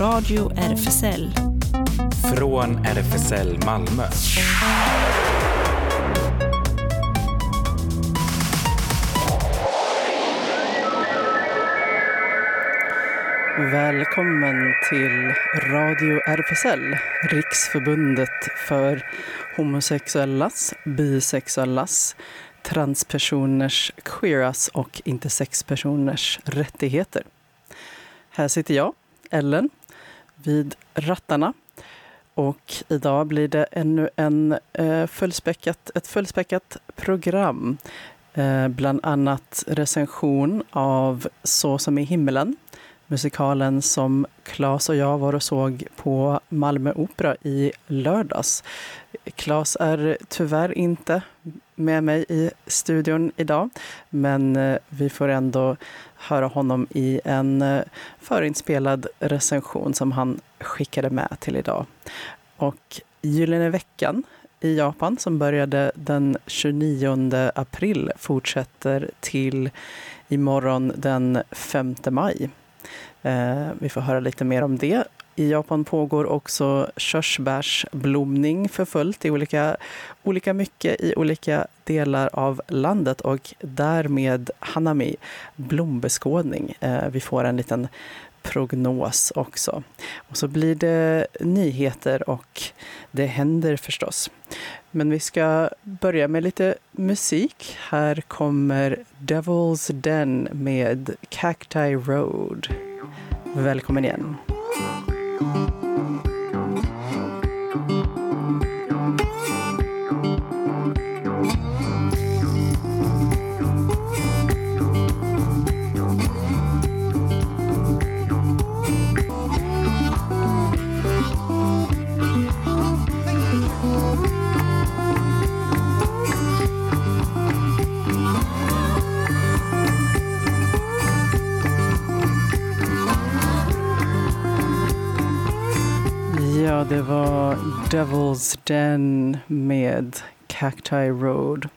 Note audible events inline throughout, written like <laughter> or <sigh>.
Radio RFSL. Från RFSL Malmö. Välkommen till Radio RFSL, Riksförbundet för homosexuellas, bisexuellas, transpersoners, queeras och intersexpersoners rättigheter. Här sitter jag, Ellen, vid rattarna. Och idag blir det ännu en, eh, fullspäckat, ett fullspäckat program. Eh, bland annat recension av Så som i himmelen musikalen som Claes och jag var och såg på Malmö Opera i lördags. Claes är tyvärr inte med mig i studion idag, men eh, vi får ändå höra honom i en eh, förinspelad recension som han skickade med till idag. Och Gyllene veckan i Japan som började den 29 april fortsätter till imorgon den 5 maj. Eh, vi får höra lite mer om det. I Japan pågår också körsbärsblomning för fullt i olika, olika mycket i olika delar av landet och därmed hanami, blombeskådning. Eh, vi får en liten prognos också. Och så blir det nyheter och det händer förstås. Men vi ska börja med lite musik. Här kommer Devil's Den med Cacti Road. Välkommen igen. Ja, det var Devil's Den med Cacti Road.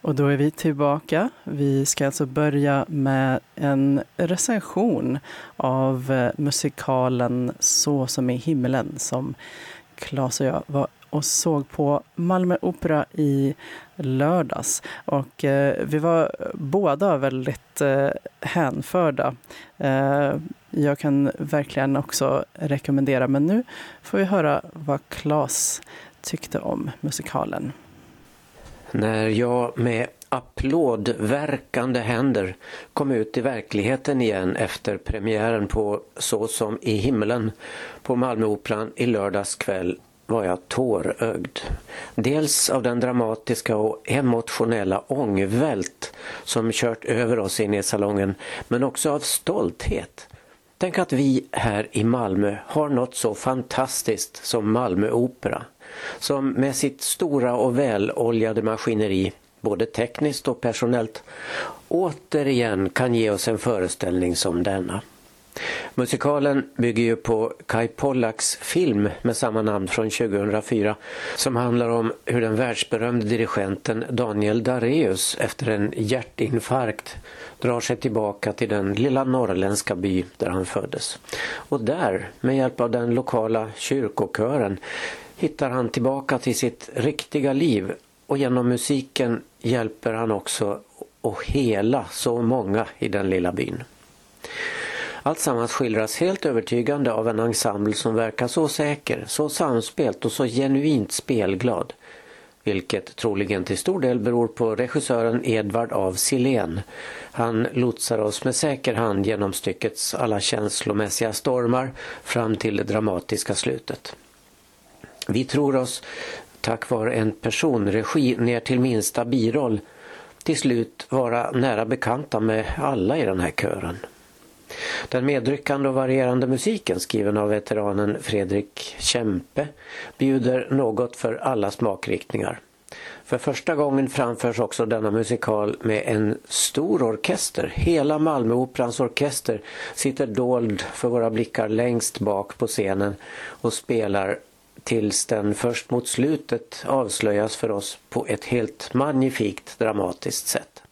Och då är vi tillbaka. Vi ska alltså börja med en recension av eh, musikalen Så som i himlen som Claes och jag var och såg på Malmö Opera i lördags. Och eh, vi var båda väldigt eh, hänförda. Eh, jag kan verkligen också rekommendera, men nu får vi höra vad Claes tyckte om musikalen. När jag med applådverkande händer kom ut i verkligheten igen efter premiären på Så som i himlen på Malmöoperan i lördags kväll var jag tårögd. Dels av den dramatiska och emotionella ångvält som kört över oss in i salongen, men också av stolthet. Tänk att vi här i Malmö har något så fantastiskt som Malmö Opera, som med sitt stora och väloljade maskineri, både tekniskt och personellt, återigen kan ge oss en föreställning som denna. Musikalen bygger ju på Kai Pollaks film med samma namn från 2004 som handlar om hur den världsberömde dirigenten Daniel Dareus efter en hjärtinfarkt drar sig tillbaka till den lilla norrländska by där han föddes. Och där, med hjälp av den lokala kyrkokören, hittar han tillbaka till sitt riktiga liv och genom musiken hjälper han också att hela så många i den lilla byn. Alltsammans skildras helt övertygande av en ensemble som verkar så säker, så samspelt och så genuint spelglad. Vilket troligen till stor del beror på regissören Edvard av Silén. Han lotsar oss med säker hand genom styckets alla känslomässiga stormar fram till det dramatiska slutet. Vi tror oss, tack vare en personregi ner till minsta biroll, till slut vara nära bekanta med alla i den här kören. Den medryckande och varierande musiken skriven av veteranen Fredrik Kempe bjuder något för alla smakriktningar. För första gången framförs också denna musikal med en stor orkester. Hela Malmöoperans orkester sitter dold för våra blickar längst bak på scenen och spelar tills den först mot slutet avslöjas för oss på ett helt magnifikt dramatiskt sätt.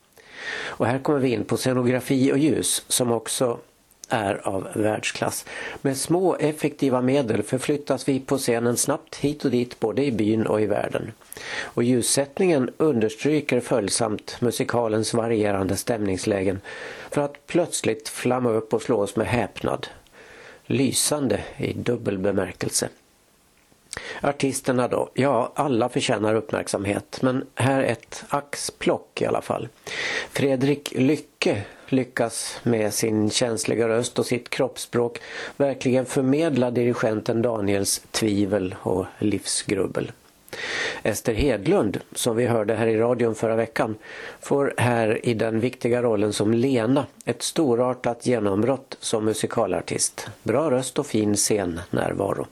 Och här kommer vi in på scenografi och ljus som också är av världsklass. Med små effektiva medel förflyttas vi på scenen snabbt hit och dit både i byn och i världen. Och ljussättningen understryker följsamt musikalens varierande stämningslägen för att plötsligt flamma upp och slå oss med häpnad. Lysande i dubbel bemärkelse. Artisterna då? Ja, alla förtjänar uppmärksamhet men här ett axplock i alla fall. Fredrik Lycke lyckas med sin känsliga röst och sitt kroppsspråk verkligen förmedla dirigenten Daniels tvivel och livsgrubbel. Ester Hedlund, som vi hörde här i radion förra veckan, får här i den viktiga rollen som Lena ett storartat genombrott som musikalartist. Bra röst och fin scennärvaro.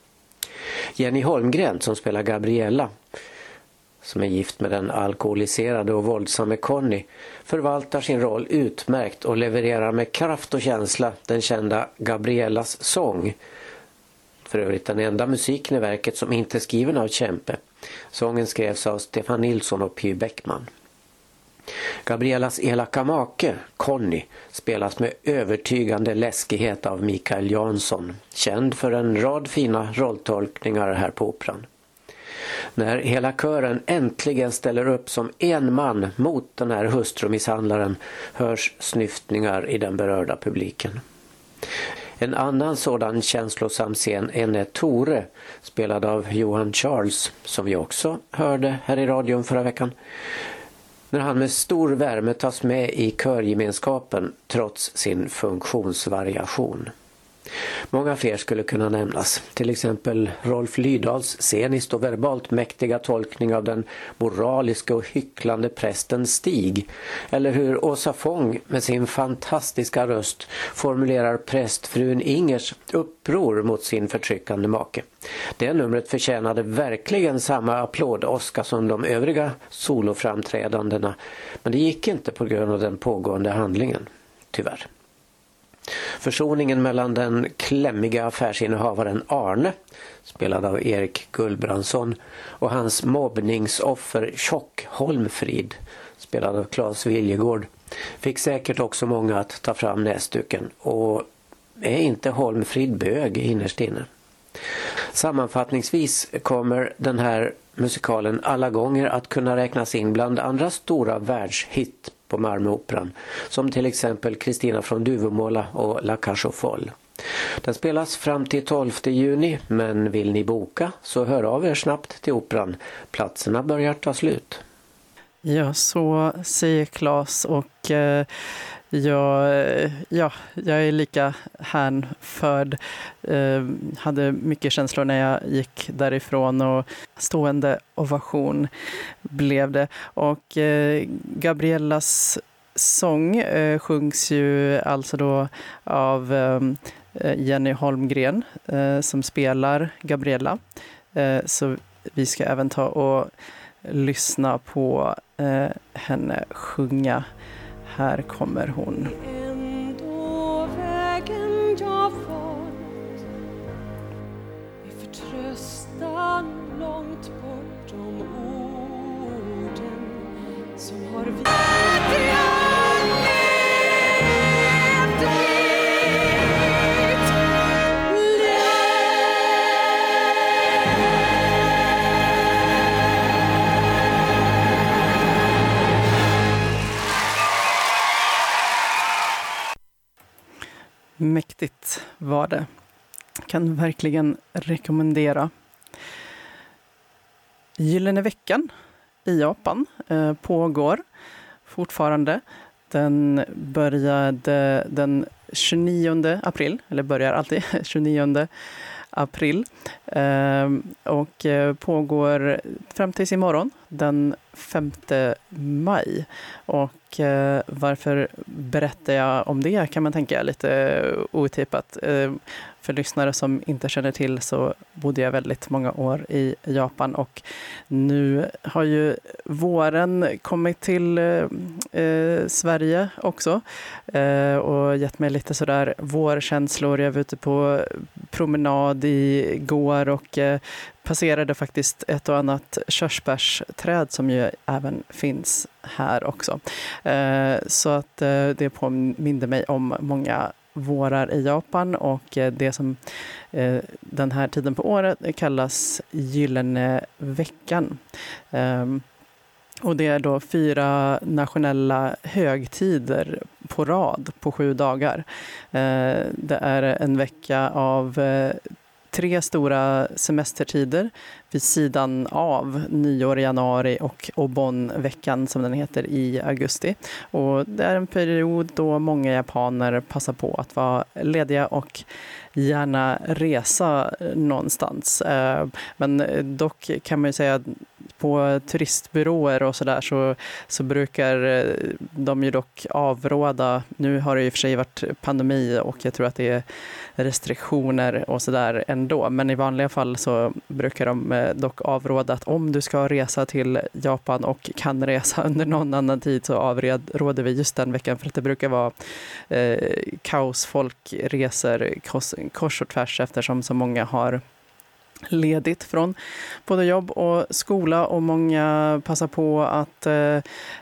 Jenny Holmgren som spelar Gabriella som är gift med den alkoholiserade och våldsamme Conny förvaltar sin roll utmärkt och levererar med kraft och känsla den kända Gabriellas sång. För övrigt den enda musiken i verket som inte är skriven av Kempe. Sången skrevs av Stefan Nilsson och Py Bäckman. Gabriellas elaka make, Conny, spelas med övertygande läskighet av Mikael Jansson, känd för en rad fina rolltolkningar här på Operan. När hela kören äntligen ställer upp som en man mot den här hustrumisshandlaren hörs snyftningar i den berörda publiken. En annan sådan känslosam scen är när Tore, spelad av Johan Charles, som vi också hörde här i radion förra veckan, när han med stor värme tas med i körgemenskapen trots sin funktionsvariation. Många fler skulle kunna nämnas, till exempel Rolf Lydahls sceniskt och verbalt mäktiga tolkning av den moraliska och hycklande prästen Stig, eller hur Åsa Fång med sin fantastiska röst formulerar prästfrun Ingers uppror mot sin förtryckande make. Det numret förtjänade verkligen samma applåd-Oscar som de övriga soloframträdandena, men det gick inte på grund av den pågående handlingen, tyvärr. Försoningen mellan den klämmiga affärsinnehavaren Arne, spelad av Erik Gullbrandsson, och hans mobbningsoffer Tjock Holmfrid, spelad av Claes Viljegård, fick säkert också många att ta fram näsduken. Och är inte Holmfrid bög innerst inne? Sammanfattningsvis kommer den här musikalen alla gånger att kunna räknas in bland andra stora världshit på Malmöoperan som till exempel Kristina från Duvemåla och La Cage Folle. Den spelas fram till 12 juni men vill ni boka så hör av er snabbt till Operan. Platserna börjar ta slut. Ja, så säger Claes och eh, jag, ja, jag är lika hänförd. Eh, hade mycket känslor när jag gick därifrån och stående ovation blev det. Och eh, Gabriellas sång eh, sjungs ju alltså då av eh, Jenny Holmgren eh, som spelar Gabriella. Eh, så vi ska även ta och lyssna på eh, henne sjunga här kommer hon. Det. Kan verkligen rekommendera. Gyllene veckan i Japan eh, pågår fortfarande. Den började den 29 april, eller börjar alltid <laughs> 29 april ehm, eh, och pågår fram tills imorgon den 5 maj. Och eh, varför berättar jag om det kan man tänka lite eh, otippat. Eh, för lyssnare som inte känner till så bodde jag väldigt många år i Japan och nu har ju våren kommit till eh, eh Sverige också eh, och gett mig lite sådär vårkänslor. Jag var ute på promenad igår och eh, passerade faktiskt ett och annat körsbärsträd som ju även finns här också. Eh, så att eh, det påminde mig om många vårar i Japan och eh, det som den här tiden på året kallas Gyllene veckan. Ehm, och det är då fyra nationella högtider på rad på sju dagar. Det är en vecka av tre stora semestertider vid sidan av nyår i januari och Obon-veckan som den heter i augusti. Och det är en period då många japaner passar på att vara lediga och gärna resa någonstans. Eh, men dock kan man ju säga att på turistbyråer och sådär så, så brukar eh, de ju dock avråda. Nu har det i och för sig varit pandemi och jag tror att det är restriktioner och sådär ändå. Men i vanliga fall så brukar de eh, dock avråda att om du ska resa till Japan och kan resa <laughs> under någon annan tid så avråder vi just den veckan för att det brukar vara eh, kaos. Folk reser kors, kors och tvärs eftersom så många har ledigt från både jobb och skola och många passar på att, eh,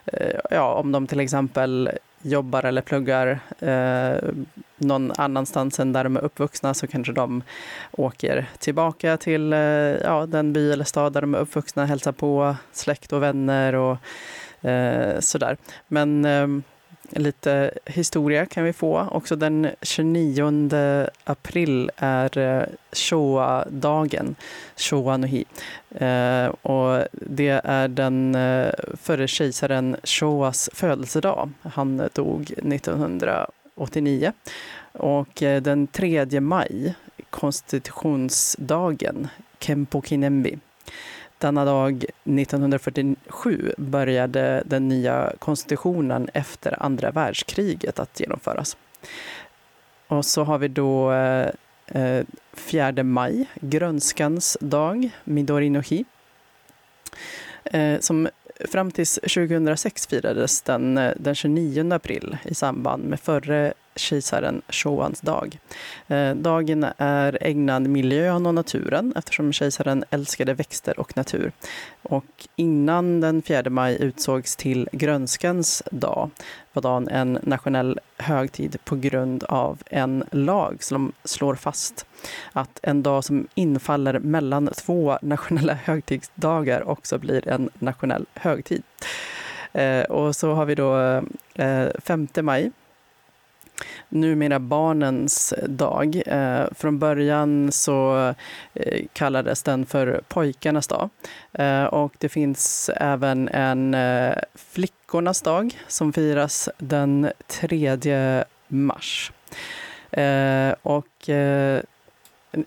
eh, ja, om de till exempel jobbar eller pluggar eh, någon annanstans än där de är uppvuxna så kanske de åker tillbaka till eh, ja, den by eller stad där de är uppvuxna, hälsar på släkt och vänner och eh, sådär. Men eh, lite historia kan vi få. Också den 29 april är eh, Shoa-dagen, Shoa-nuhi. Eh, och det är den eh, förre kejsaren Shoas födelsedag. Han dog 1989. Och eh, den 3 maj, konstitutionsdagen, Kempo Kinembi. Denna dag 1947 började den nya konstitutionen efter andra världskriget att genomföras. Och så har vi då eh, 4 maj, grönskans dag, Midori no hi. Eh, som fram till 2006 firades den eh, den 29 april i samband med förre kejsaren Shouans dag. Eh, dagen är ägnad miljön och naturen eftersom kejsaren älskade växter och natur. Och innan den 4 maj utsågs till grönskans dag var dagen en nationell högtid på grund av en lag som slår fast att en dag som infaller mellan två nationella högtidsdagar också blir en nationell högtid. Eh, och så har vi då eh, 5 maj numera barnens dag. Eh, från början så eh, kallades den för pojkarnas dag. Eh, och det finns även en eh, flickornas dag som firas den 3 mars. Eh, och eh,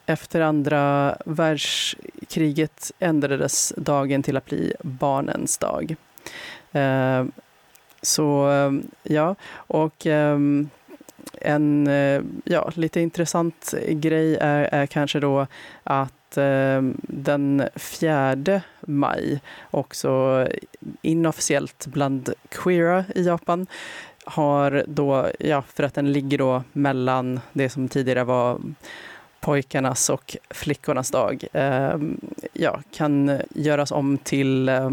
efter andra världskriget ändrades dagen till att bli barnens dag. Eh, så eh, ja, och ehm, en eh, ja, lite intressant grej är, är kanske då att eh, den 4 maj också inofficiellt bland queera i Japan har då, ja, för att den ligger då mellan det som tidigare var pojkarnas och flickornas dag, eh, ja, kan göras om till eh,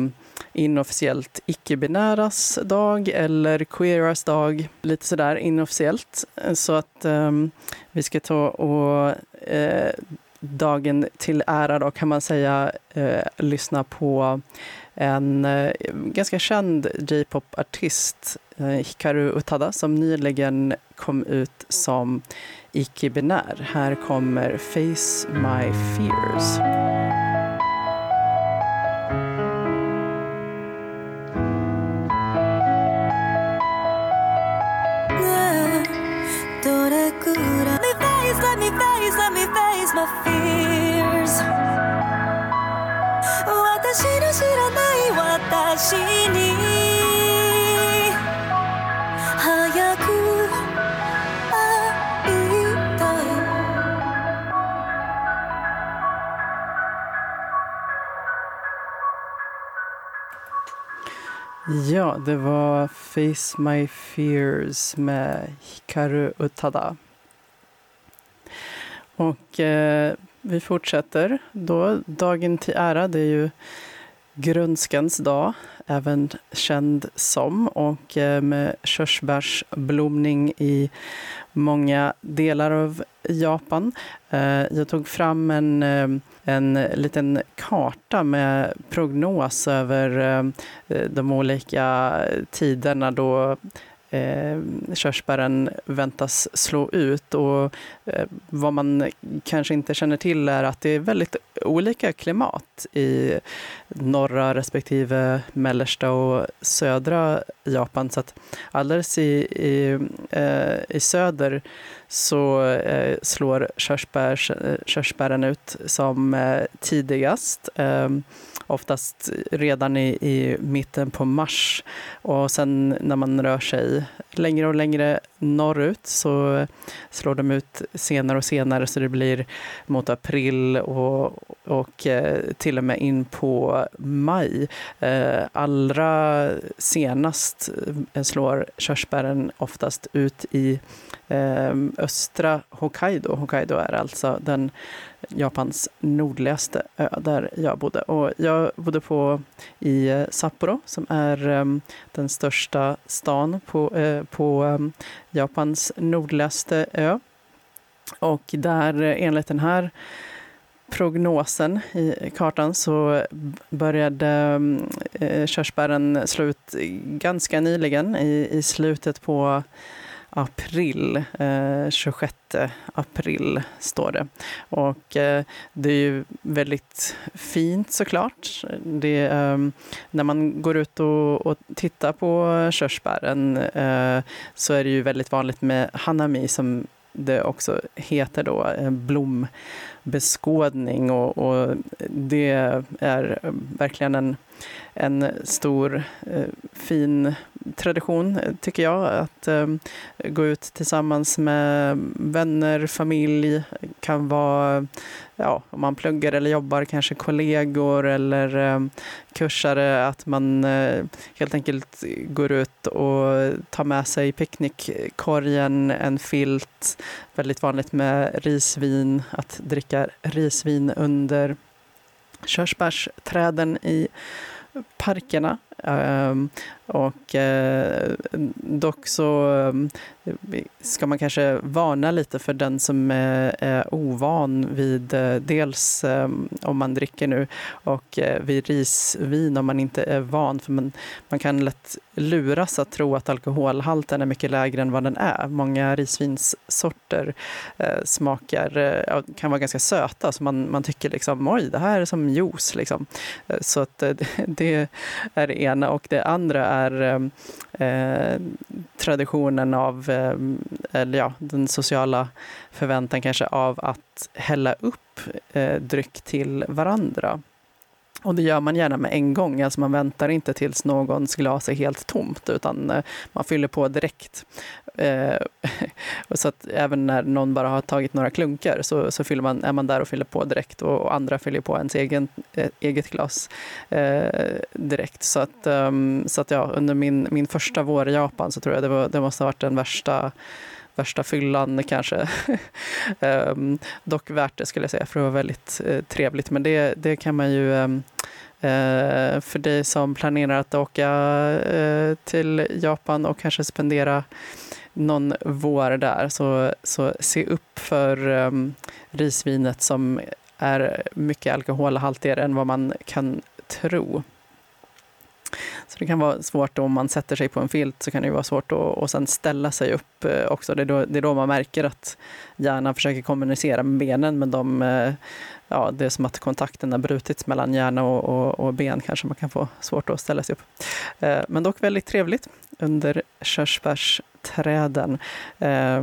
inofficiellt icke-binäras dag eller queeras dag. Lite sådär inofficiellt. Så att um, vi ska ta och uh, dagen till ära då kan man säga uh, lyssna på en uh, ganska känd J-pop-artist, Hikaru Utada, som nyligen kom ut som icke-binär. Här kommer Face My Fears. Face my fears 私の知らない私に早く会いたい Ja, det var Face My Fears med Hikaru Utada. Och eh, vi fortsätter då. Dagen till ära, det är ju grönskans dag, även känd som, och eh, med körsbärsblomning i många delar av Japan. Eh, jag tog fram en, eh, en liten karta med prognos över eh, de olika tiderna då eh, körsbären väntas slå ut. Och, eh, vad man kanske inte känner till är att det är väldigt olika klimat i norra respektive mellersta och södra Japan. Så att alldeles i, i, eh, i söder så eh, slår körsbärs, eh, körsbären ut som eh, tidigast ehm, oftast redan i, i mitten på mars. Och sen när man rör sig längre och längre norrut så slår de ut senare och senare så det blir mot april och, och eh, till och med in på maj. Eh, allra senast eh, slår körsbären oftast ut i östra Hokkaido. Hokkaido är alltså den Japans nordligaste ö där jag bodde. Och jag bodde på i eh, Sapporo som är um, den största stan på, uh, på um, Japans nordligaste ö. Och där eh, enligt den här prognosen i kartan så började ehm, körsbären slå ut ganska nyligen i, i slutet på april, eh, 26 april står det. Och eh, det är ju väldigt fint såklart. Det, eh, när man går ut och, och tittar på körsbären eh, så är det ju väldigt vanligt med hanami som det också heter då, eh, blom beskådning, och, och det är eh, verkligen en en stor eh, fin tradition, tycker jag, att eh, gå ut tillsammans med vänner, familj, kan vara, ja, om man pluggar eller jobbar, kanske kollegor eller eh, kursare, att man eh, helt enkelt går ut och tar med sig picknickkorgen, en filt, väldigt vanligt med risvin, att dricka risvin under körsbärsträden i parkerna. Ehm, och eh, dock så eh, ska man kanske varna lite för den som eh, är, ovan vid dels om man dricker nu och vid risvin om man inte är van. För man, man kan lätt luras att tro att alkoholhalten är mycket lägre än vad den är. Många risvinssorter smakar, kan vara ganska söta så man, man tycker liksom oj, det här är som juice. Liksom. Så att <laughs> det är det ena och det andra är ehm, eh, traditionen av, eh, eller ja, den sociala förväntan kanske av att hälla upp eh, dryck till varandra. Och det gör man gärna med en gång, alltså man väntar inte tills någons glas är helt tomt utan eh, man fyller på direkt. Eh, <laughs> så att även när någon bara har tagit några klunkar så, så fyller man, är man där och fyller på direkt och, och andra fyller på ens egen, eh, eget glas eh, direkt. Så att, um, så att ja, under min, min första vår i Japan så tror jag det, var, det måste ha varit den värsta värsta fyllan kanske. um, <laughs> dock värt det skulle jag säga, för det var väldigt uh, trevligt. Men det, det kan man ju um, uh, för dig som planerar att åka uh, till Japan och kanske spendera någon vår där, så, så se upp för um, risvinet som är mycket alkoholhaltigare än vad man kan tro. Så det kan vara svårt om man sätter sig på en filt så kan det vara svårt att och sen ställa sig upp eh, också. Det är, då, det är då man märker att hjärnan försöker kommunicera med benen men de, eh, ja, det är som att kontakten har brutits mellan hjärna och, och, och, ben kanske man kan få svårt att ställa sig upp. Eh, men dock väldigt trevligt under körsbärsträden. Eh,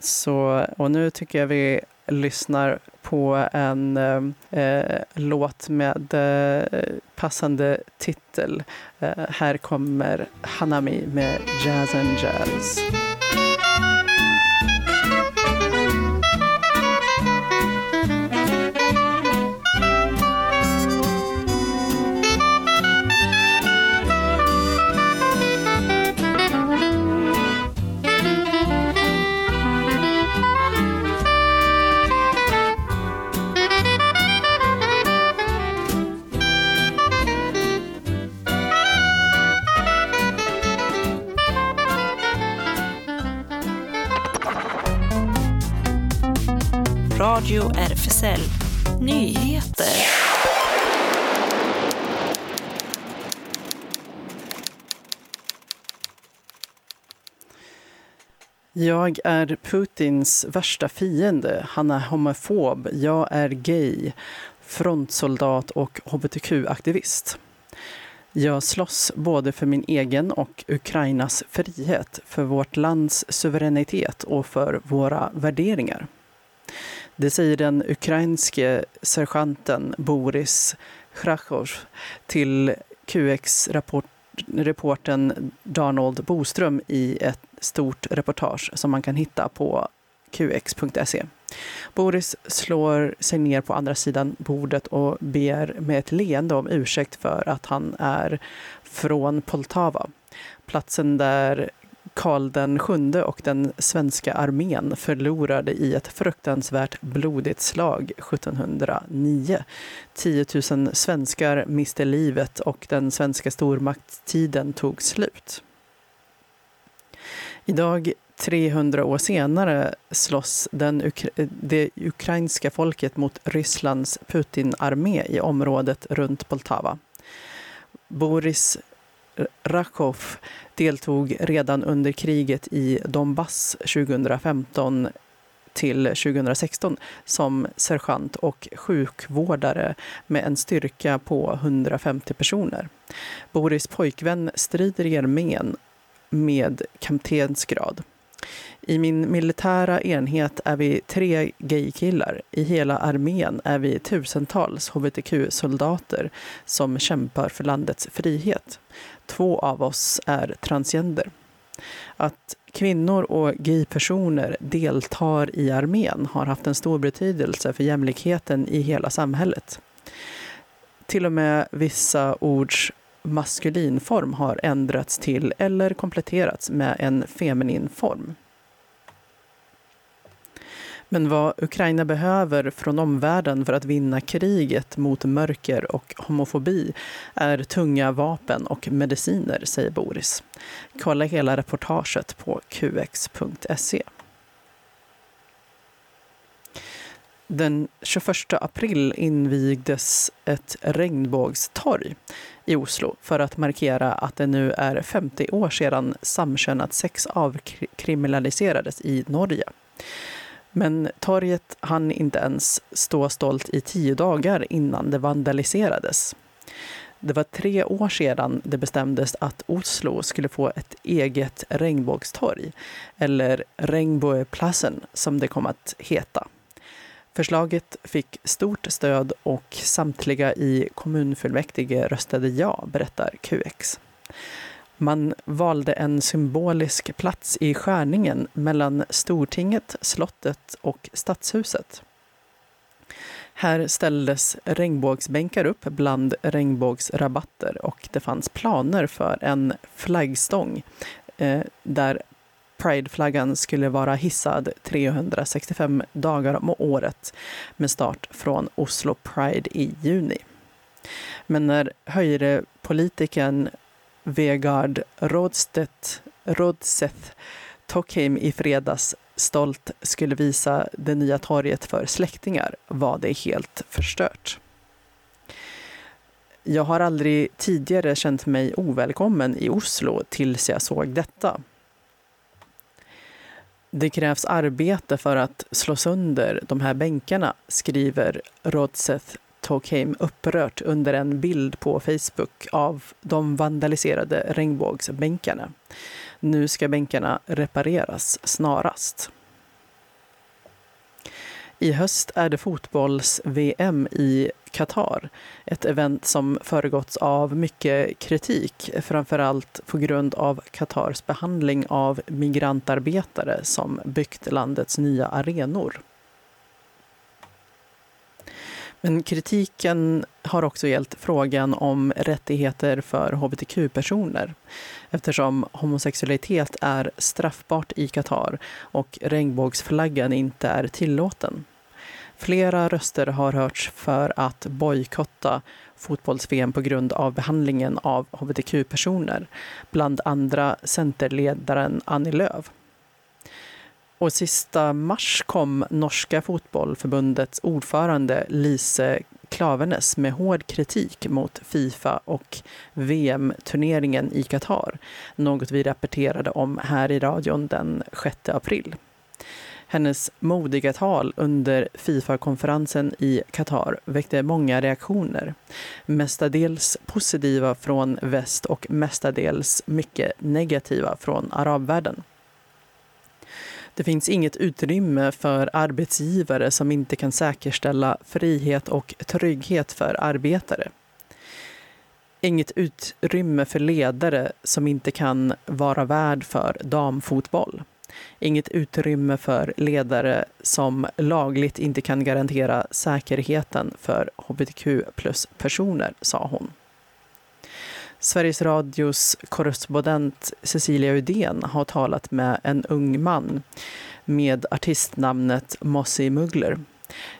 så, och nu tycker jag vi lyssnar på en eh, låt med eh, passande titel. Eh, här kommer Hanami med Jazz and Jazz. Radio RFSL Nyheter. Jag är Putins värsta fiende. Han är homofob. Jag är gay, frontsoldat och hbtq-aktivist. Jag slåss både för min egen och Ukrainas frihet, för vårt lands suveränitet och för våra värderingar. Det säger den ukrainske sergeanten Boris Chrachov till QX-reporten Donald Boström i ett stort reportage som man kan hitta på qx.se. Boris slår sig ner på andra sidan bordet och ber med ett leende om ursäkt för att han är från Poltava. Platsen där Karl den sjunde och den svenska armén förlorade i ett fruktansvärt blodigt slag 1709. 10 000 svenskar miste livet och den svenska stormaktstiden tog slut. Idag 300 år senare slåss den, det ukrainska folket mot Rysslands Putin-armé i området runt Poltava. Boris Rakov deltog redan under kriget i Donbass 2015 till 2016 som sergeant och sjukvårdare med en styrka på 150 personer. Boris pojkvän strider i armén med kaptensgrad. I min militära enhet är vi tre gaykillar. I hela armén är vi tusentals hbtq-soldater som kämpar för landets frihet. Två av oss är transgender. Att kvinnor och gaypersoner deltar i armén har haft en stor betydelse för jämlikheten i hela samhället. Till och med vissa ords maskulin form har ändrats till eller kompletterats med en feminin form. Men vad Ukraina behöver från omvärlden för att vinna kriget mot mörker och homofobi är tunga vapen och mediciner, säger Boris. Kolla hela reportaget på qx.se. Den 21 april invigdes ett regnbågstorg i Oslo för att markera att det nu är 50 år sedan samkönat sex avkriminaliserades i Norge. Men torget hann inte ens stå stolt i tio dagar innan det vandaliserades. Det var tre år sedan det bestämdes att Oslo skulle få ett eget regnbågstorg, eller Regnbågplassen som det kom att heta. Förslaget fick stort stöd och samtliga i kommunfullmäktige röstade ja, berättar QX. Man valde en symbolisk plats i skärningen mellan Stortinget, slottet och Stadshuset. Här ställdes regnbågsbänkar upp bland regnbågsrabatter och det fanns planer för en flaggstång eh, där Prideflaggan skulle vara hissad 365 dagar om året med start från Oslo Pride i juni. Men när höjrepolitikern Vegard Rådstedt, Rådseth Tokheim i fredags stolt skulle visa det nya torget för släktingar var det helt förstört. Jag har aldrig tidigare känt mig ovälkommen i Oslo tills jag såg detta. Det krävs arbete för att slå sönder de här bänkarna, skriver Rodseth Tokheim upprört under en bild på Facebook av de vandaliserade regnbågsbänkarna. Nu ska bänkarna repareras snarast. I höst är det fotbolls-VM i Qatar. Ett event som föregåtts av mycket kritik, framförallt på grund av Qatars behandling av migrantarbetare som byggt landets nya arenor. Men kritiken har också gällt frågan om rättigheter för hbtq-personer eftersom homosexualitet är straffbart i Qatar och regnbågsflaggan inte är tillåten. Flera röster har hörts för att bojkotta fotbolls-VM på grund av behandlingen av hbtq-personer, bland andra Centerledaren Annie Lööf. Och sista mars kom norska fotbollförbundets ordförande Lise Klavenes med hård kritik mot Fifa och VM-turneringen i Qatar. Något vi rapporterade om här i radion den 6 april. Hennes modiga tal under Fifa-konferensen i Qatar väckte många reaktioner. Mestadels positiva från väst och mestadels mycket negativa från arabvärlden. Det finns inget utrymme för arbetsgivare som inte kan säkerställa frihet och trygghet för arbetare. Inget utrymme för ledare som inte kan vara värd för damfotboll. Inget utrymme för ledare som lagligt inte kan garantera säkerheten för hbtq plus-personer, sa hon. Sveriges Radios korrespondent Cecilia Udén har talat med en ung man med artistnamnet Mossy Muggler.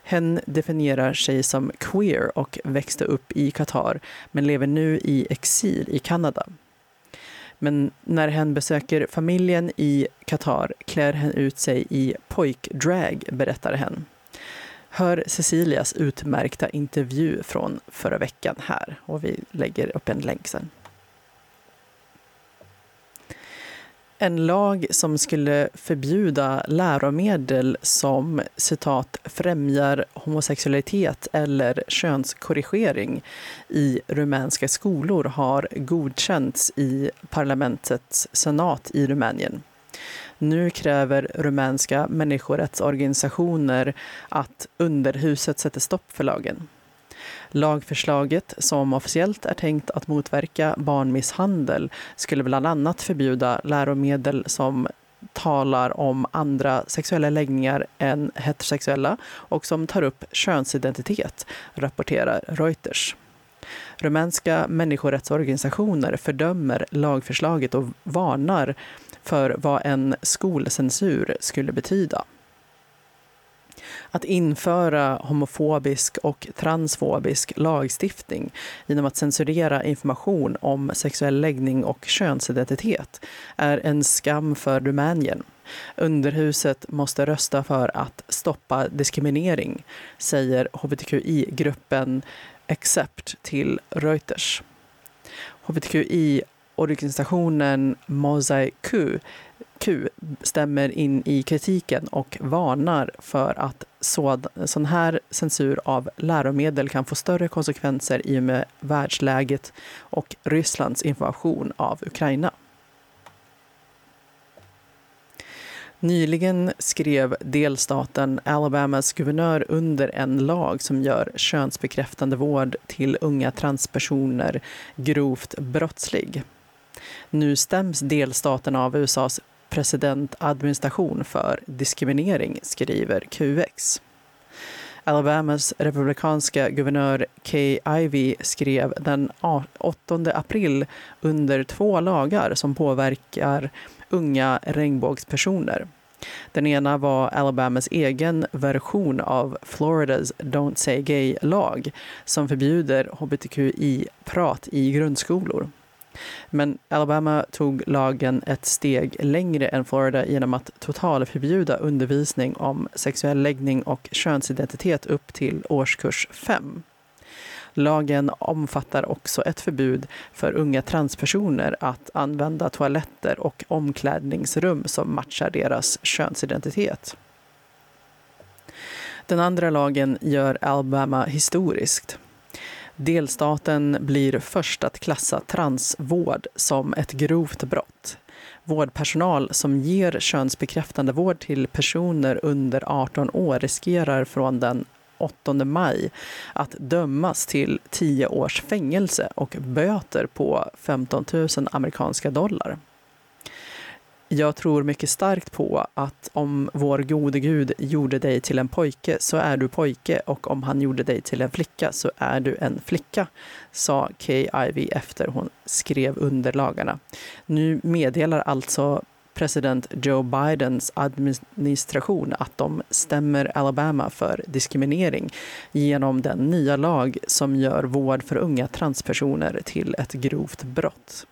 Hen definierar sig som queer och växte upp i Qatar men lever nu i exil i Kanada. Men när hen besöker familjen i Qatar klär hen ut sig i pojkdrag, berättar hen. Hör Cecilias utmärkta intervju från förra veckan här och vi lägger upp en länk sen. En lag som skulle förbjuda läromedel som citat främjar homosexualitet eller könskorrigering i rumänska skolor har godkänts i parlamentets senat i Rumänien. Nu kräver rumänska människorättsorganisationer att underhuset sätter stopp för lagen. Lagförslaget, som officiellt är tänkt att motverka barnmisshandel, skulle bland annat förbjuda läromedel som talar om andra sexuella läggningar än heterosexuella och som tar upp könsidentitet, rapporterar Reuters. Rumänska människorättsorganisationer fördömer lagförslaget och varnar för vad en skolcensur skulle betyda. Att införa homofobisk och transfobisk lagstiftning genom att censurera information om sexuell läggning och könsidentitet är en skam för Rumänien. Underhuset måste rösta för att stoppa diskriminering, säger hbtqi-gruppen Accept till Reuters. Organisationen Mosaic Q stämmer in i kritiken och varnar för att sån här censur av läromedel kan få större konsekvenser i och med världsläget och Rysslands invasion av Ukraina. Nyligen skrev delstaten Alabamas guvernör under en lag som gör könsbekräftande vård till unga transpersoner grovt brottslig. Nu stäms delstaten av USAs presidentadministration för diskriminering, skriver QX. Alabamas republikanska guvernör Kay Ivey skrev den 8 april under två lagar som påverkar unga regnbågspersoner. Den ena var Alabamas egen version av Floridas Don't Say Gay-lag som förbjuder hbtqi-prat i grundskolor. Men Alabama tog lagen ett steg längre än Florida genom att totalförbjuda undervisning om sexuell läggning och könsidentitet upp till årskurs 5. Lagen omfattar också ett förbud för unga transpersoner att använda toaletter och omklädningsrum som matchar deras könsidentitet. Den andra lagen gör Alabama historiskt. Delstaten blir först att klassa transvård som ett grovt brott. Vårdpersonal som ger könsbekräftande vård till personer under 18 år riskerar från den 8 maj att dömas till 10 års fängelse och böter på 15 000 amerikanska dollar. Jag tror mycket starkt på att om vår gode Gud gjorde dig till en pojke så är du pojke och om han gjorde dig till en flicka så är du en flicka, sa Kay Ivey efter hon skrev under lagarna. Nu meddelar alltså president Joe Bidens administration att de stämmer Alabama för diskriminering genom den nya lag som gör vård för unga transpersoner till ett grovt brott.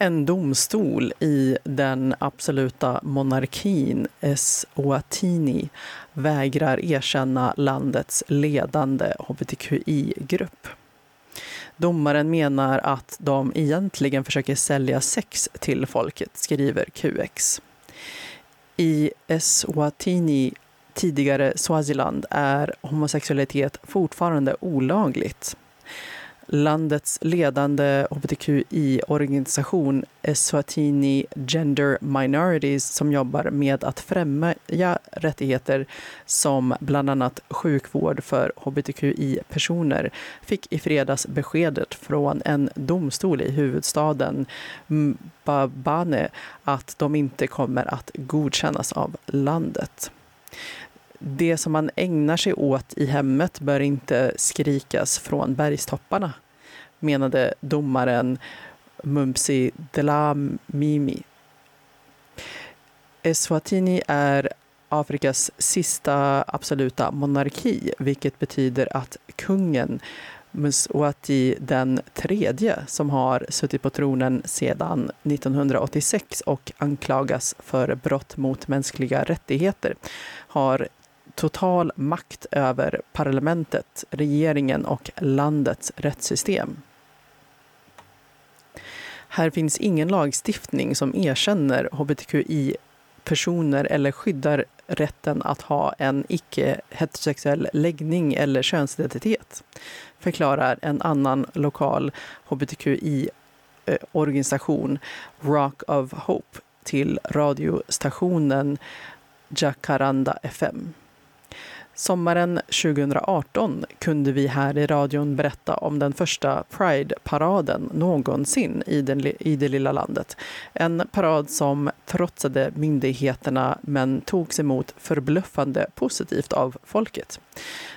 En domstol i den absoluta monarkin Eswatini vägrar erkänna landets ledande hbtqi-grupp. Domaren menar att de egentligen försöker sälja sex till folket, skriver QX. I Eswatini, tidigare Swaziland, är homosexualitet fortfarande olagligt. Landets ledande hbtqi-organisation Eswatini Gender Minorities som jobbar med att främja rättigheter som bland annat sjukvård för hbtqi-personer fick i fredags beskedet från en domstol i huvudstaden Mbabane att de inte kommer att godkännas av landet det som man ägnar sig åt i hemmet bör inte skrikas från bergstopparna, menade domaren Mumsi Delamimi. Eswatini är Afrikas sista absoluta monarki, vilket betyder att kungen Mswati den tredje, som har suttit på tronen sedan 1986 och anklagas för brott mot mänskliga rättigheter, har total makt över parlamentet, regeringen och landets rättssystem. Här finns ingen lagstiftning som erkänner hbtqi-personer eller skyddar rätten att ha en icke-heterosexuell läggning eller könsidentitet, förklarar en annan lokal hbtqi-organisation, Rock of Hope, till radiostationen Jacaranda FM. Sommaren 2018 kunde vi här i radion berätta om den första Pride-paraden någonsin i, den, i det lilla landet. En parad som trotsade myndigheterna men togs emot förbluffande positivt av folket.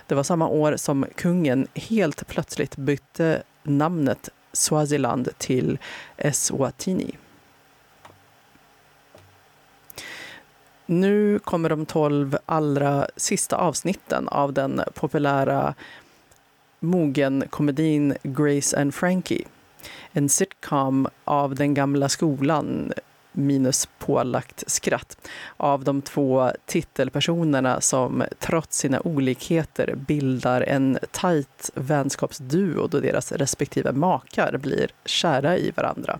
Det var samma år som kungen helt plötsligt bytte namnet Swaziland till Eswatini. Nu kommer de tolv allra sista avsnitten av den populära mogenkomedin Grace and Frankie. En sitcom av den gamla skolan minus pålagt skratt av de två titelpersonerna som trots sina olikheter bildar en tajt vänskapsduo då deras respektive makar blir kära i varandra.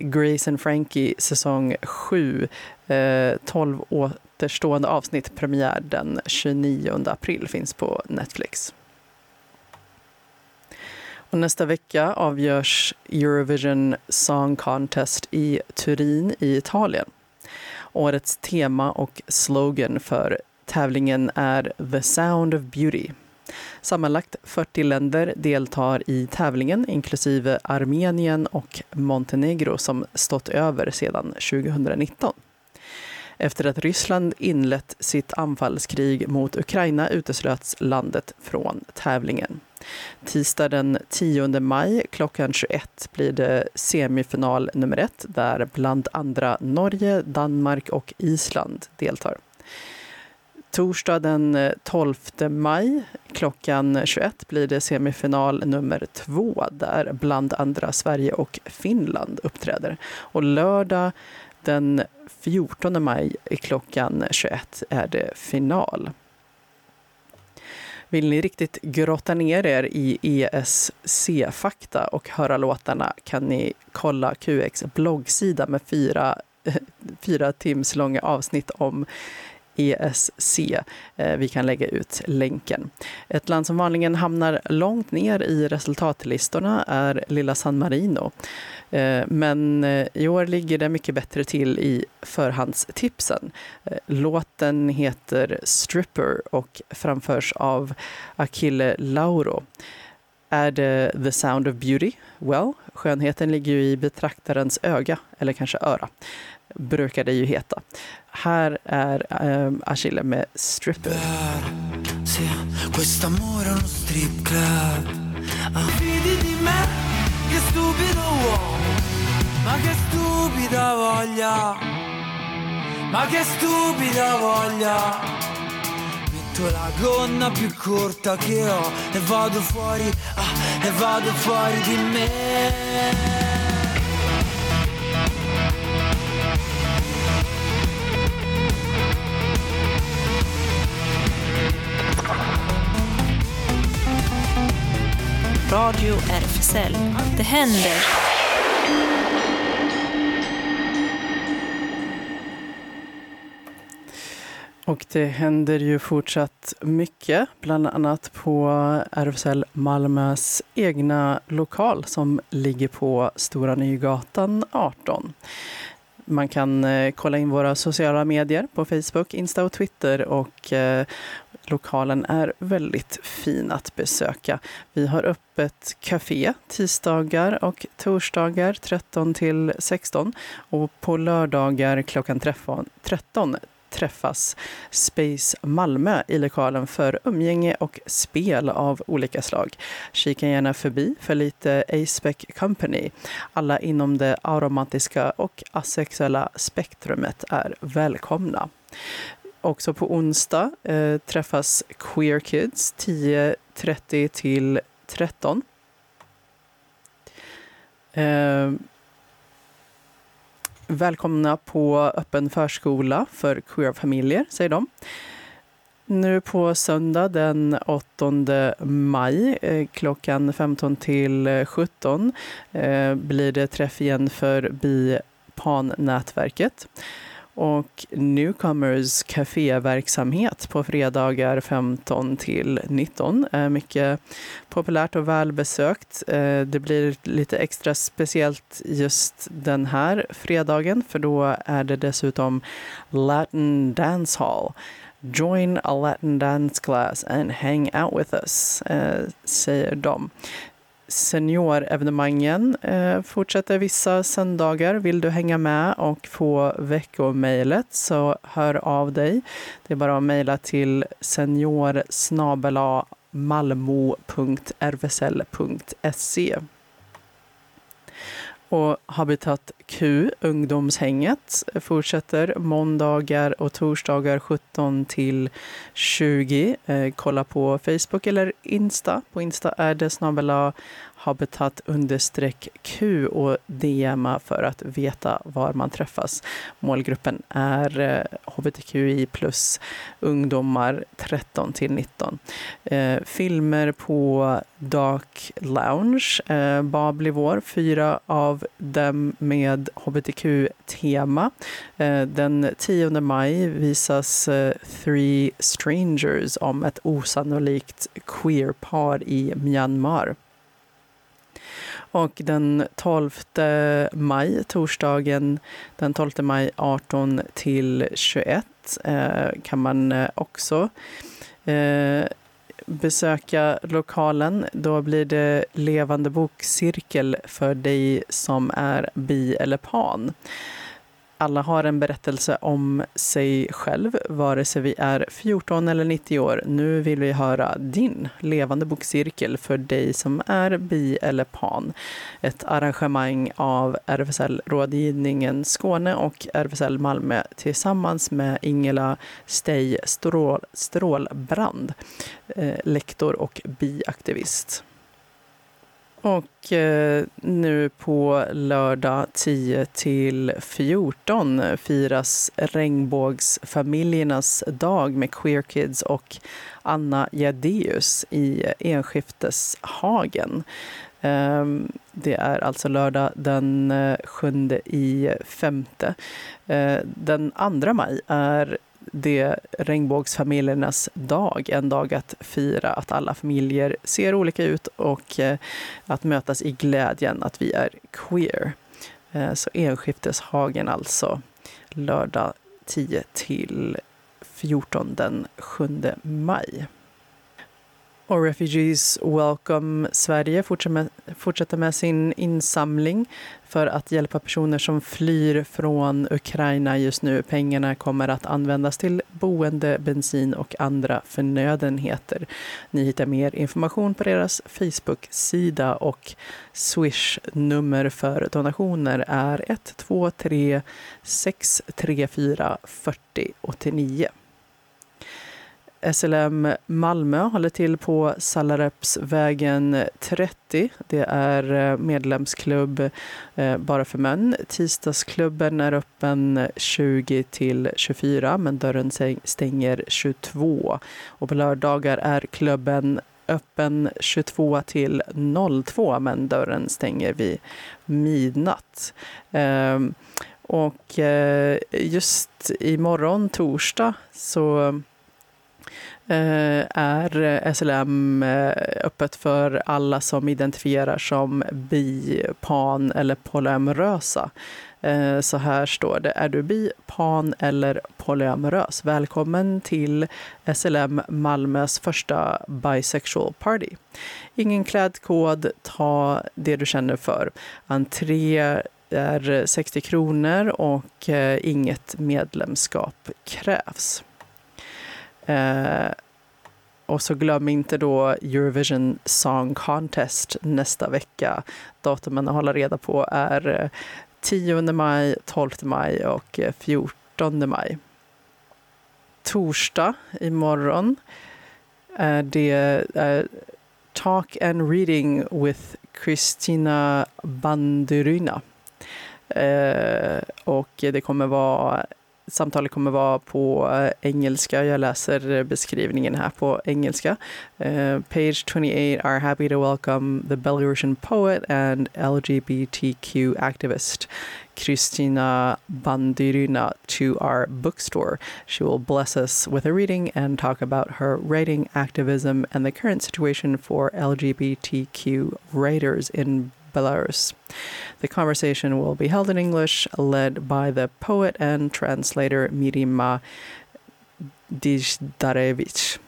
Grace and Frankie säsong 7. Eh, 12 återstående avsnitt, premiär den 29 april, finns på Netflix. Och nästa vecka avgörs Eurovision Song Contest i Turin i Italien. Årets tema och slogan för tävlingen är The Sound of Beauty. Sammanlagt 40 länder deltar i tävlingen inklusive Armenien och Montenegro som stått över sedan 2019. Efter att Ryssland inlett sitt anfallskrig mot Ukraina uteslöts landet från tävlingen. Tisdag den 10 maj klockan 21 blir det semifinal nummer ett där bland andra Norge, Danmark och Island deltar. Torsdag den eh, 12 maj klockan 21 blir det semifinal nummer två där bland andra Sverige och Finland uppträder. Och lördag den 14 maj klockan 21 är det final. Vill ni riktigt grotta ner er i ESC-fakta och höra låtarna kan ni kolla QX bloggsida med fyra, <laughs> fyra tims långa avsnitt om ESC. Eh, vi kan lägga ut länken. Ett land som vanligen hamnar långt ner i resultatlistorna är lilla San Marino. Eh, men eh, i år ligger det mycket bättre till i förhandstipsen. Låten heter Stripper och framförs av Achille Lauro. Är det The Sound of Beauty? Well, skönheten ligger ju i betraktarens öga, eller kanske öra brukar det ju heta. Här är um, Achille med Stripper. Questo strip club. Fidi di me, che stupido uomo Ma che stupida voglia Ma che stupida voglia Metto la gonna più corta che ho E vado fuori, ah, e vado fuori di me Radio RFSL. Det händer! Och det händer ju fortsatt mycket, bland annat på RFSL Malmös egna lokal som ligger på Stora Nygatan 18. Man kan eh, kolla in våra sociala medier på Facebook, Insta och Twitter och eh, lokalen är väldigt fin att besöka. Vi har öppet café tisdagar och torsdagar 13 till 16 och på lördagar klockan 13 träffas Space Malmö i lokalen för umgänge och spel av olika slag. Kika gärna förbi för lite Aspec Company. Alla inom det aromatiska och asexuella spektrumet är välkomna. Också på onsdag eh, träffas Queer Kids 10.30 till 13. Eh, välkomna på öppen förskola för queer-familjer, säger de. Nu på söndag den 8 maj eh, klockan 15 till 17 eh, blir det träff igen för BiPan-nätverket och Newcomers kaféverksamhet på fredagar 15 till 19 är eh, mycket populärt och välbesökt. Eh, det blir lite extra speciellt just den här fredagen för då är det dessutom Latin Dance Hall. Join a Latin dance class and hang out with us, eh, säger de seniorevenemangen eh, fortsätter vissa söndagar. Vill du hänga med och få veckomejlet så hör av dig. Det är bara att mejla till senior malmo.rvsl.se. Och Habitat Q, ungdomshänget, fortsätter måndagar och torsdagar 17 till 20. Eh, kolla på Facebook eller Insta. På Insta är det snabel habitat understreck Q och DMa för att veta var man träffas. Målgruppen är eh, hbtqi plus ungdomar 13 till 19. Eh, filmer på Dark Lounge, eh, Babli vår, fyra av dem med hbtq-tema. Eh, den 10 maj visas eh, Three Strangers om ett osannolikt queer-par i Myanmar. Och den 12 maj, torsdagen den 12 maj 18 till 21 eh, kan man eh, också eh, besöka lokalen. Då blir det levande bokcirkel för dig som är bi eller pan. Alla har en berättelse om sig själv, vare sig vi är 14 eller 90 år. Nu vill vi höra din levande bokcirkel för dig som är bi eller pan. Ett arrangemang av RFSL Rådgivningen Skåne och RFSL Malmö tillsammans med Ingela Stej Strål, Strålbrand, eh, lektor och biaktivist. Och eh, nu på lördag 10 till 14 firas Regnbågsfamiljernas dag med Queer Kids och Anna Jadeus i Enskifteshagen. Eh, det är alltså lördag den eh, 7 i femte. Eh, den 2 maj är det regnbågsfamiljernas dag, en dag att fira att alla familjer ser olika ut och eh, att mötas i glädjen att vi är queer. Eh, så Enskifteshagen alltså, lördag 10 till 14 den 7 maj. Och Refugees Welcome Sverige fortsätter med sin insamling för att hjälpa personer som flyr från Ukraina just nu. Pengarna kommer att användas till boende, bensin och andra förnödenheter. Ni hittar mer information på deras Facebook-sida och Swish-nummer för donationer är 123 634 40 89. SLM Malmö håller till på Sallarepsvägen 30. Det är eh, medlemsklubb eh, bara för män. Tisdagsklubben är öppen 20 till 24 men dörren stänger 22. Och på lördagar är klubben öppen 22 till 02 men dörren stänger vid midnatt. Ehm, och eh, just imorgon, torsdag, så Eh, är SLM eh, öppet för alla som identifierar som bi, pan eller polyamorösa. Eh, så här står det. Är du bi, pan eller polyamorös? Välkommen till SLM Malmös första bisexual party. Ingen klädkod, ta det du känner för. Entré är 60 kronor och inget medlemskap krävs. Eh, och så glöm inte då Eurovision Song Contest nästa vecka. Datumen att hålla reda på är eh, 10 maj, 12 maj och eh, 14 maj. Torsdag imorgon är det eh, Talk and Reading with Christina Banderyna. Eh, och det kommer vara Samtalet kommer vara på eh, engelska. Jag läser beskrivningen här på engelska. Uh, page 28 are happy to welcome the Belarusian poet and LGBTQ activist Kristina Bandyrina to our bookstore. She will bless us with a reading and talk about her writing activism and the current situation for LGBTQ writers in Belarus. The conversation will be held in English, led by the poet and translator Mirima Dijdarevich.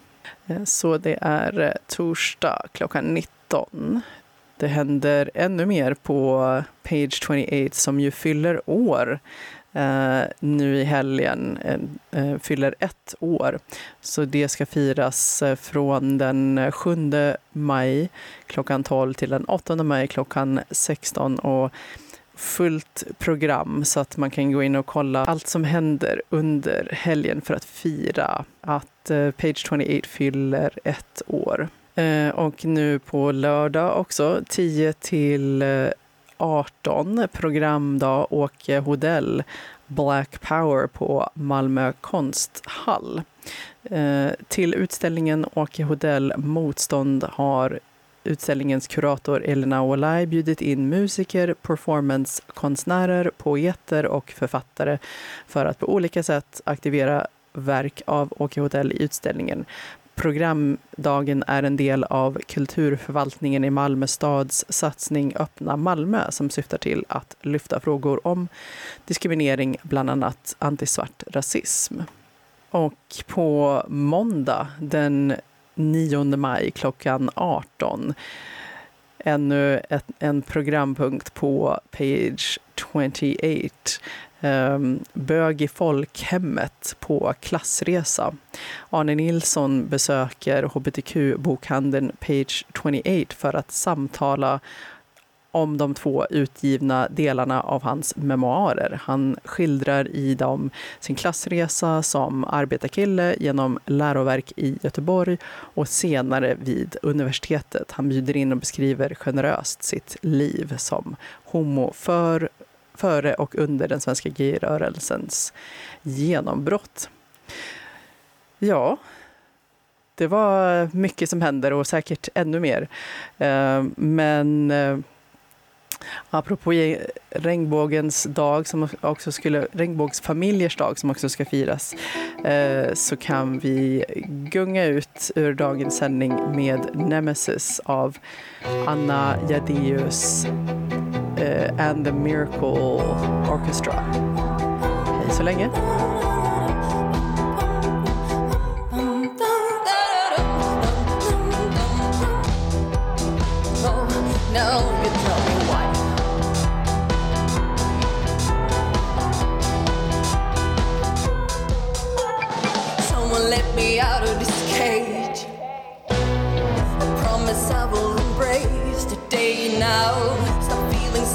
Eh, så det är eh, torsdag klockan 19. Det händer ännu mer på Page 28 som ju fyller år eh, nu i helgen eh, eh, fyller ett år. Så det ska firas eh, från den eh, 7 maj klockan 12 till den 8 maj klockan 16. Och fullt program så att man kan gå in och kolla allt som händer under helgen för att fira att eh, Page 28 fyller ett år. Eh, och nu på lördag också, 10 till 18 programdag Åke Hodell Black Power på Malmö konsthall. Eh, till utställningen Åke Hodell Motstånd har utställningens kurator Elena Olaj bjudit in musiker, performancekonstnärer, poeter och författare för att på olika sätt aktivera verk av Åke Hodell i utställningen. Programdagen är en del av kulturförvaltningen i Malmö stads satsning Öppna Malmö som syftar till att lyfta frågor om diskriminering, bland annat antisvart rasism. Och på måndag den 9 maj klockan 18 ännu ett, en programpunkt på page 28 Ehm, bög i folkhemmet på klassresa. Arne Nilsson besöker hbtq-bokhandeln Page 28 för att samtala om de två utgivna delarna av hans memoarer. Han skildrar i dem sin klassresa som arbetarkille genom läroverk i Göteborg och senare vid universitetet. Han bjuder in och beskriver generöst sitt liv som homo för före och under den svenska GI-rörelsens genombrott. Ja, det var mycket som händer och säkert ännu mer. Eh, men eh, apropå regnbågens dag, som också skulle, regnbågsfamiljers dag som också ska firas, eh, så kan vi gunga ut ur dagens sändning med Nemesis av Anna Jadeus Eh, and the Miracle Orchestra. Hej så länge!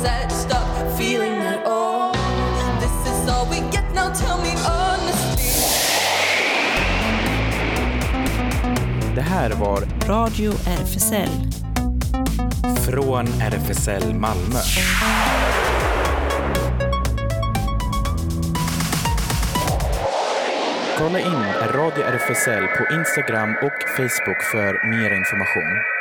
Sad, stop feeling at all. This is all we get now, tell me honestly. Det här var Radio RFSL. Från RFSL Malmö. Kolla in Radio RFSL på Instagram och Facebook för mer information.